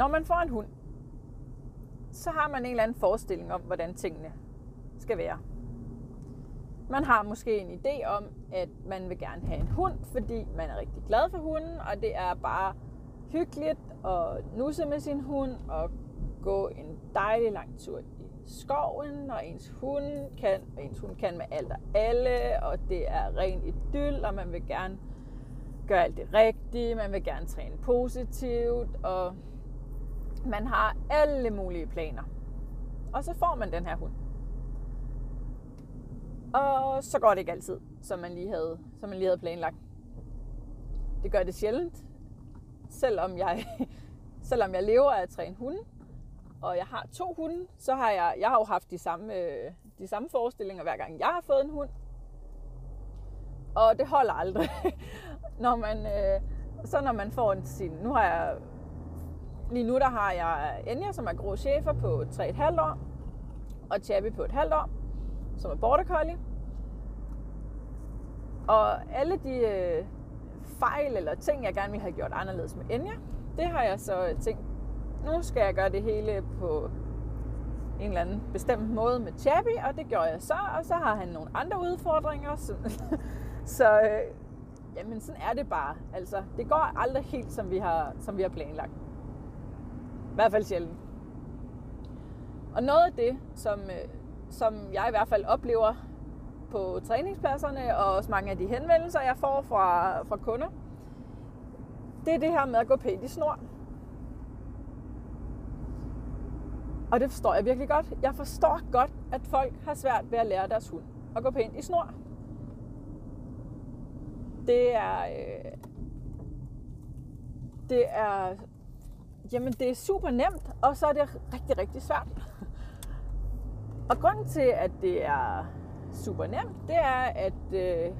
Når man får en hund, så har man en eller anden forestilling om, hvordan tingene skal være. Man har måske en idé om, at man vil gerne have en hund, fordi man er rigtig glad for hunden, og det er bare hyggeligt at nusse med sin hund og gå en dejlig lang tur i skoven, og ens hund kan, og ens hund kan med alt og alle, og det er ren idyll, og man vil gerne gøre alt det rigtige, man vil gerne træne positivt, og man har alle mulige planer. Og så får man den her hund. Og så går det ikke altid, som man lige havde, som man lige havde planlagt. Det gør det sjældent, selvom jeg, selvom jeg lever af at træne hunde, og jeg har to hunde, så har jeg, jeg har jo haft de samme, øh, de samme forestillinger, hver gang jeg har fået en hund. Og det holder aldrig. når man, øh, så når man får en sin... Nu har jeg... Lige nu der har jeg Enya, som er grå chefer på 3,5 år, og Chabi på et halvt år, som er border collie. Og alle de øh, fejl eller ting, jeg gerne ville have gjort anderledes med Enya, det har jeg så tænkt, nu skal jeg gøre det hele på en eller anden bestemt måde med Chabi, og det gjorde jeg så, og så har han nogle andre udfordringer. Så, så øh, jamen sådan er det bare. Altså, det går aldrig helt, som vi har, som vi har planlagt. I hvert fald sjældent. Og noget af det, som, øh, som jeg i hvert fald oplever på træningspladserne, og også mange af de henvendelser, jeg får fra, fra kunder, det er det her med at gå pænt i snor. Og det forstår jeg virkelig godt. Jeg forstår godt, at folk har svært ved at lære deres hund at gå pænt i snor. Det er... Øh, det er... Jamen, det er super nemt, og så er det rigtig, rigtig svært. Og grunden til, at det er super nemt, det er, at øh,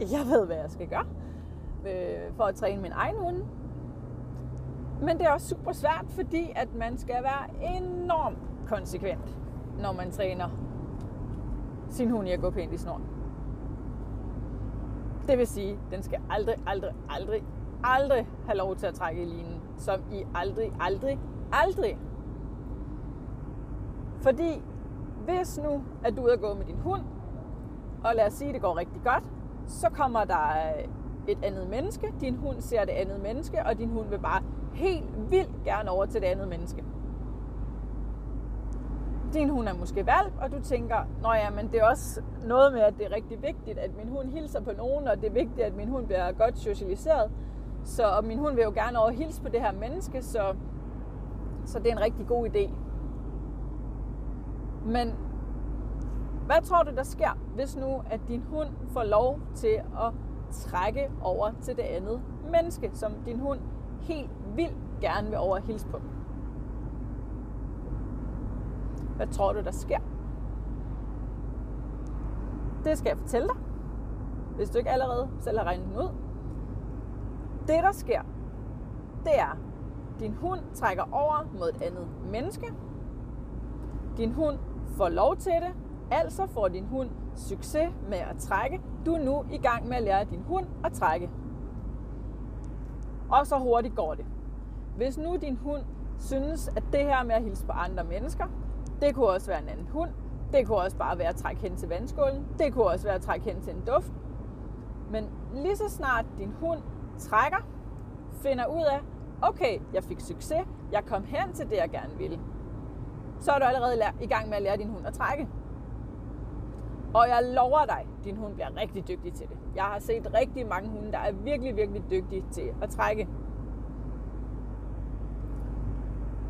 jeg ved, hvad jeg skal gøre øh, for at træne min egen hund. Men det er også super svært, fordi at man skal være enormt konsekvent, når man træner sin hund i at gå pænt i snor. Det vil sige, den skal aldrig, aldrig, aldrig, aldrig have lov til at trække i linen. Som i aldrig, aldrig, aldrig. Fordi hvis nu, at du er ude at gå med din hund, og lad os sige, at det går rigtig godt, så kommer der et andet menneske, din hund ser det andet menneske, og din hund vil bare helt vildt gerne over til det andet menneske. Din hund er måske valp, og du tænker, nå ja, men det er også noget med, at det er rigtig vigtigt, at min hund hilser på nogen, og det er vigtigt, at min hund bliver godt socialiseret. Så og min hund vil jo gerne over hilse på det her menneske, så, så det er en rigtig god idé. Men hvad tror du, der sker, hvis nu, at din hund får lov til at trække over til det andet menneske, som din hund helt vildt gerne vil over hilse på? Hvad tror du, der sker? Det skal jeg fortælle dig, hvis du ikke allerede selv har regnet den ud. Det, der sker, det er, din hund trækker over mod et andet menneske. Din hund får lov til det, altså får din hund succes med at trække. Du er nu i gang med at lære din hund at trække. Og så hurtigt går det. Hvis nu din hund synes, at det her med at hilse på andre mennesker, det kunne også være en anden hund, det kunne også bare være at trække hen til vandskålen, det kunne også være at trække hen til en duft. Men lige så snart din hund trækker, finder ud af, okay, jeg fik succes, jeg kom hen til det, jeg gerne ville, så er du allerede i gang med at lære din hund at trække. Og jeg lover dig, din hund bliver rigtig dygtig til det. Jeg har set rigtig mange hunde, der er virkelig, virkelig dygtige til at trække.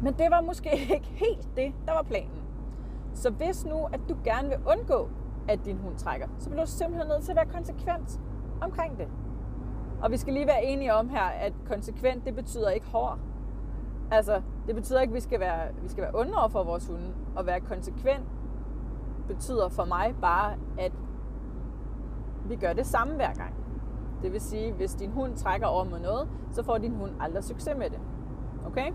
Men det var måske ikke helt det, der var planen. Så hvis nu, at du gerne vil undgå, at din hund trækker, så bliver du simpelthen nødt til at være konsekvent omkring det. Og vi skal lige være enige om her, at konsekvent, det betyder ikke hård. Altså, det betyder ikke, at vi skal være, vi skal være onde over for vores hunde. Og være konsekvent betyder for mig bare, at vi gør det samme hver gang. Det vil sige, hvis din hund trækker over mod noget, så får din hund aldrig succes med det. Okay?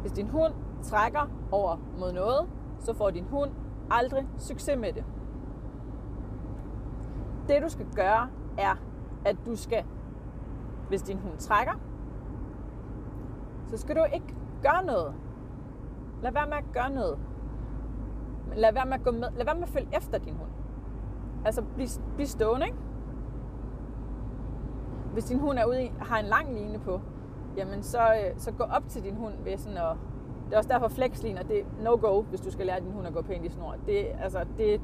Hvis din hund trækker over mod noget, så får din hund aldrig succes med det. Det du skal gøre, er, at du skal, hvis din hund trækker, så skal du ikke gøre noget. Lad være med at gøre noget. Lad være med at, gå med, lad være med at følge efter din hund. Altså, bliv, bliv stående, ikke? Hvis din hund er ude i, har en lang line på, jamen så, øh, så gå op til din hund ved sådan at... Det er også derfor flexliner, det er no-go, hvis du skal lære din hund at gå pænt i snor. Det, altså, det,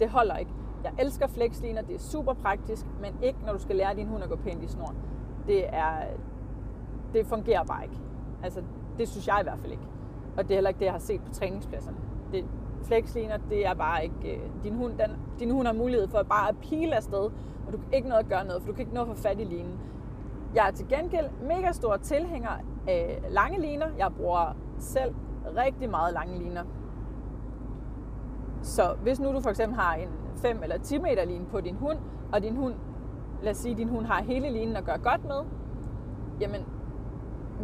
det holder ikke. Jeg elsker flexliner, det er super praktisk, men ikke når du skal lære din hund at gå pænt i snor. Det er, det fungerer bare ikke. Altså, det synes jeg i hvert fald ikke. Og det er heller ikke det, jeg har set på træningspladserne. Det, flexliner, det er bare ikke... Øh, din, hund, den, din hund har mulighed for bare at pile afsted, og du kan ikke noget at gøre noget, for du kan ikke nå at få fat i linen. Jeg er til gengæld mega stor tilhænger af lange liner. Jeg bruger selv rigtig meget lange liner. Så hvis nu du for eksempel har en 5 eller 10 meter line på din hund, og din hund, lad os sige, din hund har hele linen at gøre godt med, jamen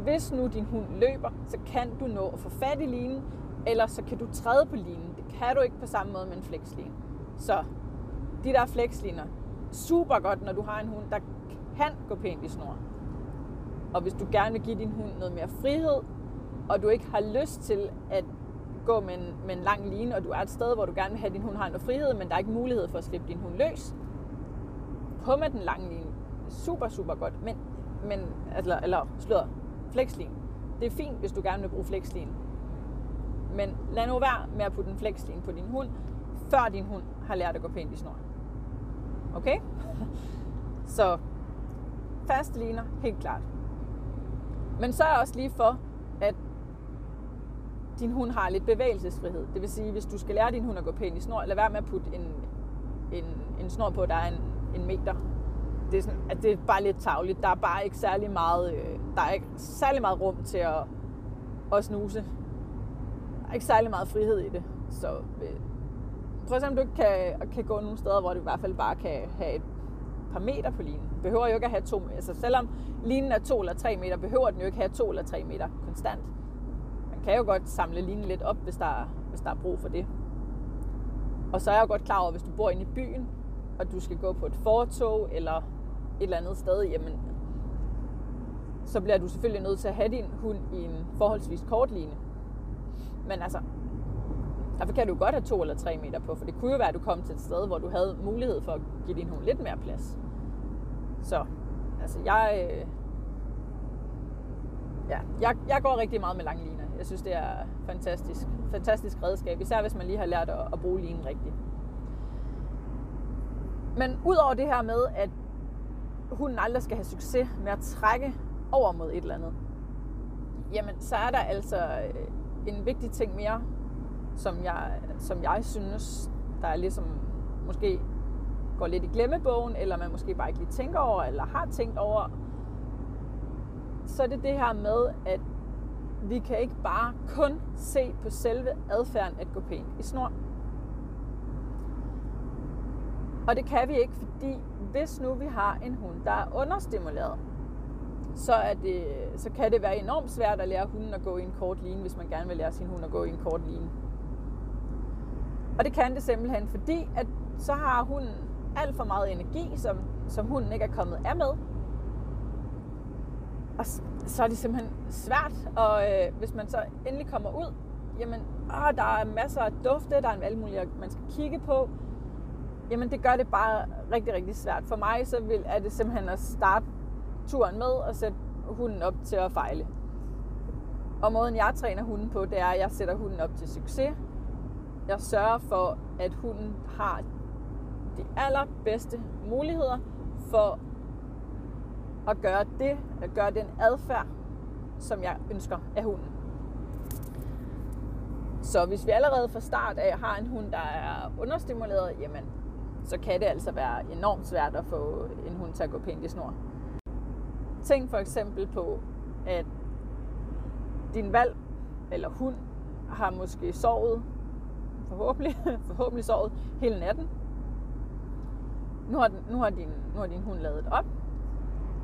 hvis nu din hund løber, så kan du nå at få fat i linen, eller så kan du træde på linen. Det kan du ikke på samme måde med en flexline. Så de der flexliner, super godt, når du har en hund, der kan gå pænt i snor. Og hvis du gerne vil give din hund noget mere frihed, og du ikke har lyst til at gå med en, med en lang line, og du er et sted, hvor du gerne vil have, at din hund har noget frihed, men der er ikke mulighed for at slippe din hund løs, på med den lange line. Super, super godt. Men, men altså, eller, eller slør, flexline. Det er fint, hvis du gerne vil bruge flexline. Men lad nu være med at putte en flexline på din hund, før din hund har lært at gå pænt i snor. Okay? Så fast ligner, helt klart. Men så er også lige for, at din hund har lidt bevægelsesfrihed. Det vil sige, hvis du skal lære din hund at gå pænt i snor, lad være med at putte en, en, en snor på, der er en, en meter. Det er, sådan, at det er bare lidt tavligt. Der er bare ikke særlig meget, øh, der er ikke særlig meget rum til at, at snuse. Der er ikke særlig meget frihed i det. Så øh, prøv at se, om du ikke kan, kan gå nogle steder, hvor du i hvert fald bare kan have et par meter på linen. Behøver jo ikke at have to Altså selvom linen er to eller tre meter, behøver den jo ikke have to eller tre meter konstant. Man kan jo godt samle linen lidt op, hvis der, hvis der er brug for det. Og så er jeg jo godt klar over, at hvis du bor inde i byen, og du skal gå på et fortog eller et eller andet sted, jamen, så bliver du selvfølgelig nødt til at have din hund i en forholdsvis kort line. Men altså, derfor kan du godt have to eller tre meter på, for det kunne jo være, at du kom til et sted, hvor du havde mulighed for at give din hund lidt mere plads. Så, altså jeg, øh, ja, jeg, jeg går rigtig meget med lange liner. Jeg synes, det er fantastisk, fantastisk redskab, især hvis man lige har lært at, at bruge linen rigtigt. Men udover det her med, at hunden aldrig skal have succes med at trække over mod et eller andet, jamen så er der altså øh, en vigtig ting mere, som jeg, som jeg synes, der er ligesom måske går lidt i glemmebogen, eller man måske bare ikke lige tænker over, eller har tænkt over, så er det det her med, at vi kan ikke bare kun se på selve adfærden at gå pænt i snor. Og det kan vi ikke, fordi hvis nu vi har en hund, der er understimuleret, så, er det, så kan det være enormt svært at lære hunden at gå i en kort line, hvis man gerne vil lære sin hund at gå i en kort line. Og det kan det simpelthen, fordi at så har hunden alt for meget energi, som, som hunden ikke er kommet af med. Og så er det simpelthen svært, og øh, hvis man så endelig kommer ud, jamen, åh, der er masser af dufte, der er en alle mulige, man skal kigge på, jamen det gør det bare rigtig, rigtig svært. For mig så vil, er det simpelthen at starte turen med og sætte hunden op til at fejle. Og måden jeg træner hunden på, det er, at jeg sætter hunden op til succes. Jeg sørger for, at hunden har de allerbedste muligheder for at gøre det, at gøre den adfærd, som jeg ønsker af hunden. Så hvis vi allerede fra start af har en hund, der er understimuleret, jamen, så kan det altså være enormt svært at få en hund til at gå pænt i snor. Tænk for eksempel på, at din valg eller hund har måske sovet, forhåbentlig, forhåbentlig sovet hele natten. Nu har, den, nu, har din, nu har din hund lavet op.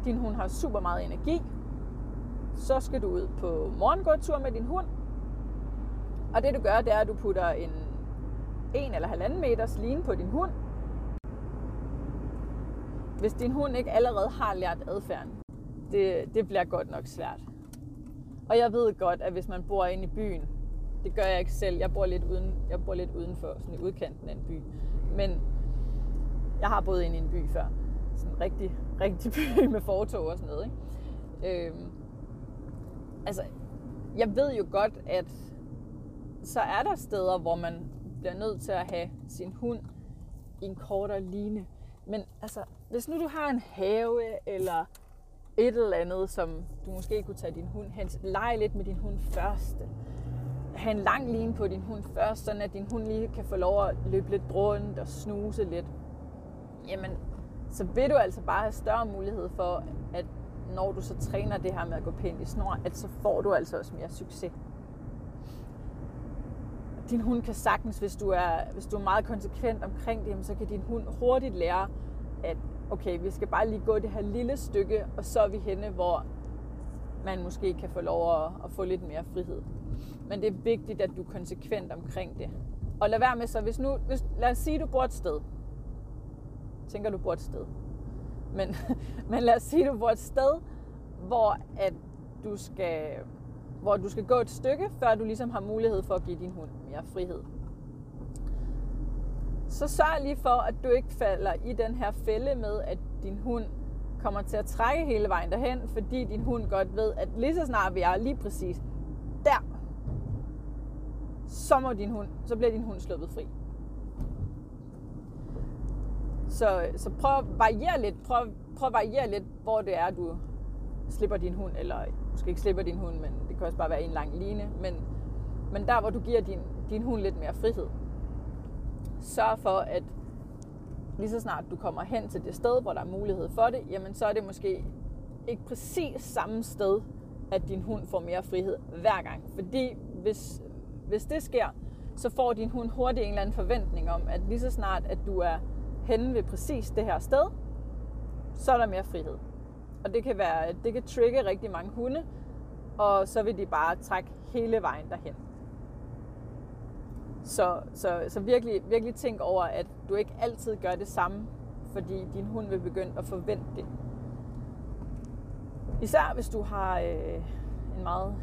Din hund har super meget energi. Så skal du ud på morgengåtur med din hund. Og det du gør, det er, at du putter en 1 eller halvanden meters line på din hund. Hvis din hund ikke allerede har lært adfærden, det, det bliver godt nok svært. Og jeg ved godt, at hvis man bor inde i byen, det gør jeg ikke selv, jeg bor lidt, uden, jeg bor lidt udenfor, sådan i udkanten af en by. Men jeg har boet inde i en by før. Sådan en rigtig, rigtig by med fortog og sådan noget. Ikke? Øhm, altså, jeg ved jo godt, at så er der steder, hvor man bliver nødt til at have sin hund i en kortere line. Men altså, hvis nu du har en have eller et eller andet, som du måske kunne tage din hund hen, lege lidt med din hund først. Ha' en lang line på din hund først, sådan at din hund lige kan få lov at løbe lidt rundt og snuse lidt. Jamen, så vil du altså bare have større mulighed for, at når du så træner det her med at gå pænt i snor, at så får du altså også mere succes. Din hund kan sagtens, hvis du er, hvis du er meget konsekvent omkring det, så kan din hund hurtigt lære, at okay, vi skal bare lige gå det her lille stykke, og så er vi henne, hvor man måske kan få lov at, at få lidt mere frihed. Men det er vigtigt, at du er konsekvent omkring det. Og lad være med så, hvis nu, hvis, lad os sige, at du bor et sted. tænker, du bor et sted. Men, men lad os sige, at du bor et sted, hvor at du skal, hvor du skal gå et stykke, før du ligesom har mulighed for at give din hund mere frihed så sørg lige for, at du ikke falder i den her fælde med, at din hund kommer til at trække hele vejen derhen, fordi din hund godt ved, at lige så snart vi er lige præcis der, så, må din hund, så bliver din hund sluppet fri. Så, så prøv at variere lidt, prøv, prøv at variere lidt, hvor det er, du slipper din hund, eller måske ikke slipper din hund, men det kan også bare være en lang line, men, men der, hvor du giver din, din hund lidt mere frihed sørg for, at lige så snart du kommer hen til det sted, hvor der er mulighed for det, jamen så er det måske ikke præcis samme sted, at din hund får mere frihed hver gang. Fordi hvis, hvis det sker, så får din hund hurtigt en eller anden forventning om, at lige så snart, at du er henne ved præcis det her sted, så er der mere frihed. Og det kan, være, det kan trigge rigtig mange hunde, og så vil de bare trække hele vejen derhen. Så, så, så virkelig, virkelig tænk over, at du ikke altid gør det samme, fordi din hund vil begynde at forvente det. Især hvis du har øh, en meget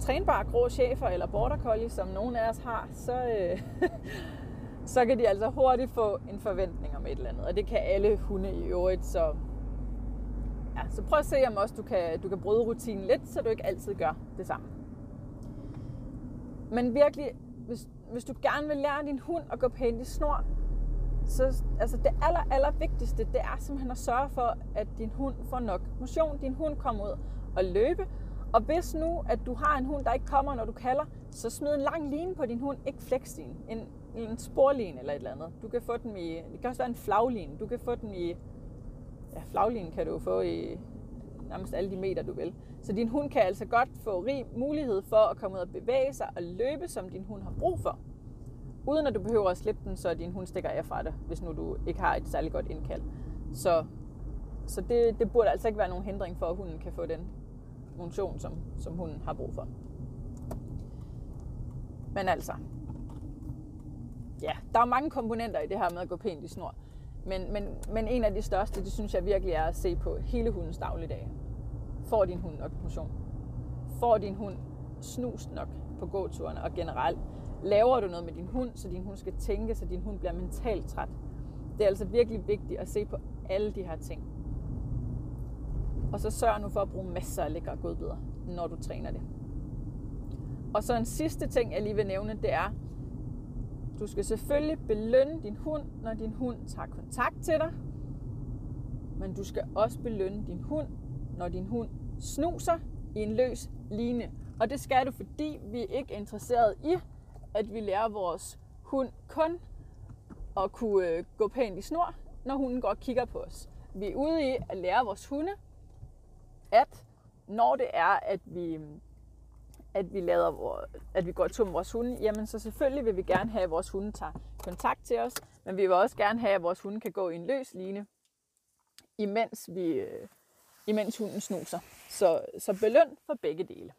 trænbar grå chefer eller border collie, som nogen af os har, så, øh, så kan de altså hurtigt få en forventning om et eller andet. Og det kan alle hunde i øvrigt, så, ja, så prøv at se om også du kan, du kan bryde rutinen lidt, så du ikke altid gør det samme. Men virkelig hvis, hvis du gerne vil lære din hund at gå pænt i snor, så altså det aller, aller vigtigste, det er simpelthen at sørge for, at din hund får nok motion. Din hund kommer ud og løbe. Og hvis nu, at du har en hund, der ikke kommer, når du kalder, så smid en lang line på din hund, ikke flexline. En, en sporline eller et eller andet. Du kan få den i, det kan også være en flagline. Du kan få den i, ja, flagline kan du få i nærmest alle de meter, du vil. Så din hund kan altså godt få rig mulighed for at komme ud og bevæge sig og løbe, som din hund har brug for. Uden at du behøver at slippe den, så din hund stikker af fra dig, hvis nu du ikke har et særligt godt indkald. Så, så det, det burde altså ikke være nogen hindring for, at hunden kan få den funktion, som, som hunden har brug for. Men altså, ja, der er mange komponenter i det her med at gå pænt i snor. Men, men, men en af de største, det synes jeg virkelig er at se på hele hundens dagligdag. Får din hund nok motion? Får din hund snus nok på gåturene og generelt? Laver du noget med din hund, så din hund skal tænke, så din hund bliver mentalt træt? Det er altså virkelig vigtigt at se på alle de her ting. Og så sørg nu for at bruge masser af lækre godbidder, når du træner det. Og så en sidste ting, jeg lige vil nævne, det er, du skal selvfølgelig belønne din hund, når din hund tager kontakt til dig. Men du skal også belønne din hund, når din hund snuser i en løs line. Og det skal du, fordi vi er ikke interesseret i, at vi lærer vores hund kun at kunne øh, gå pænt i snor, når hunden går og kigger på os. Vi er ude i at lære vores hunde, at når det er, at vi at vi, lader, at vi går tur med vores hunde, jamen så selvfølgelig vil vi gerne have, at vores hunde tager kontakt til os, men vi vil også gerne have, at vores hunde kan gå i en løs line, imens, vi, øh, imens hunden snuser. Så, så beløn for begge dele.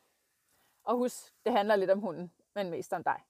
Og husk, det handler lidt om hunden, men mest om dig.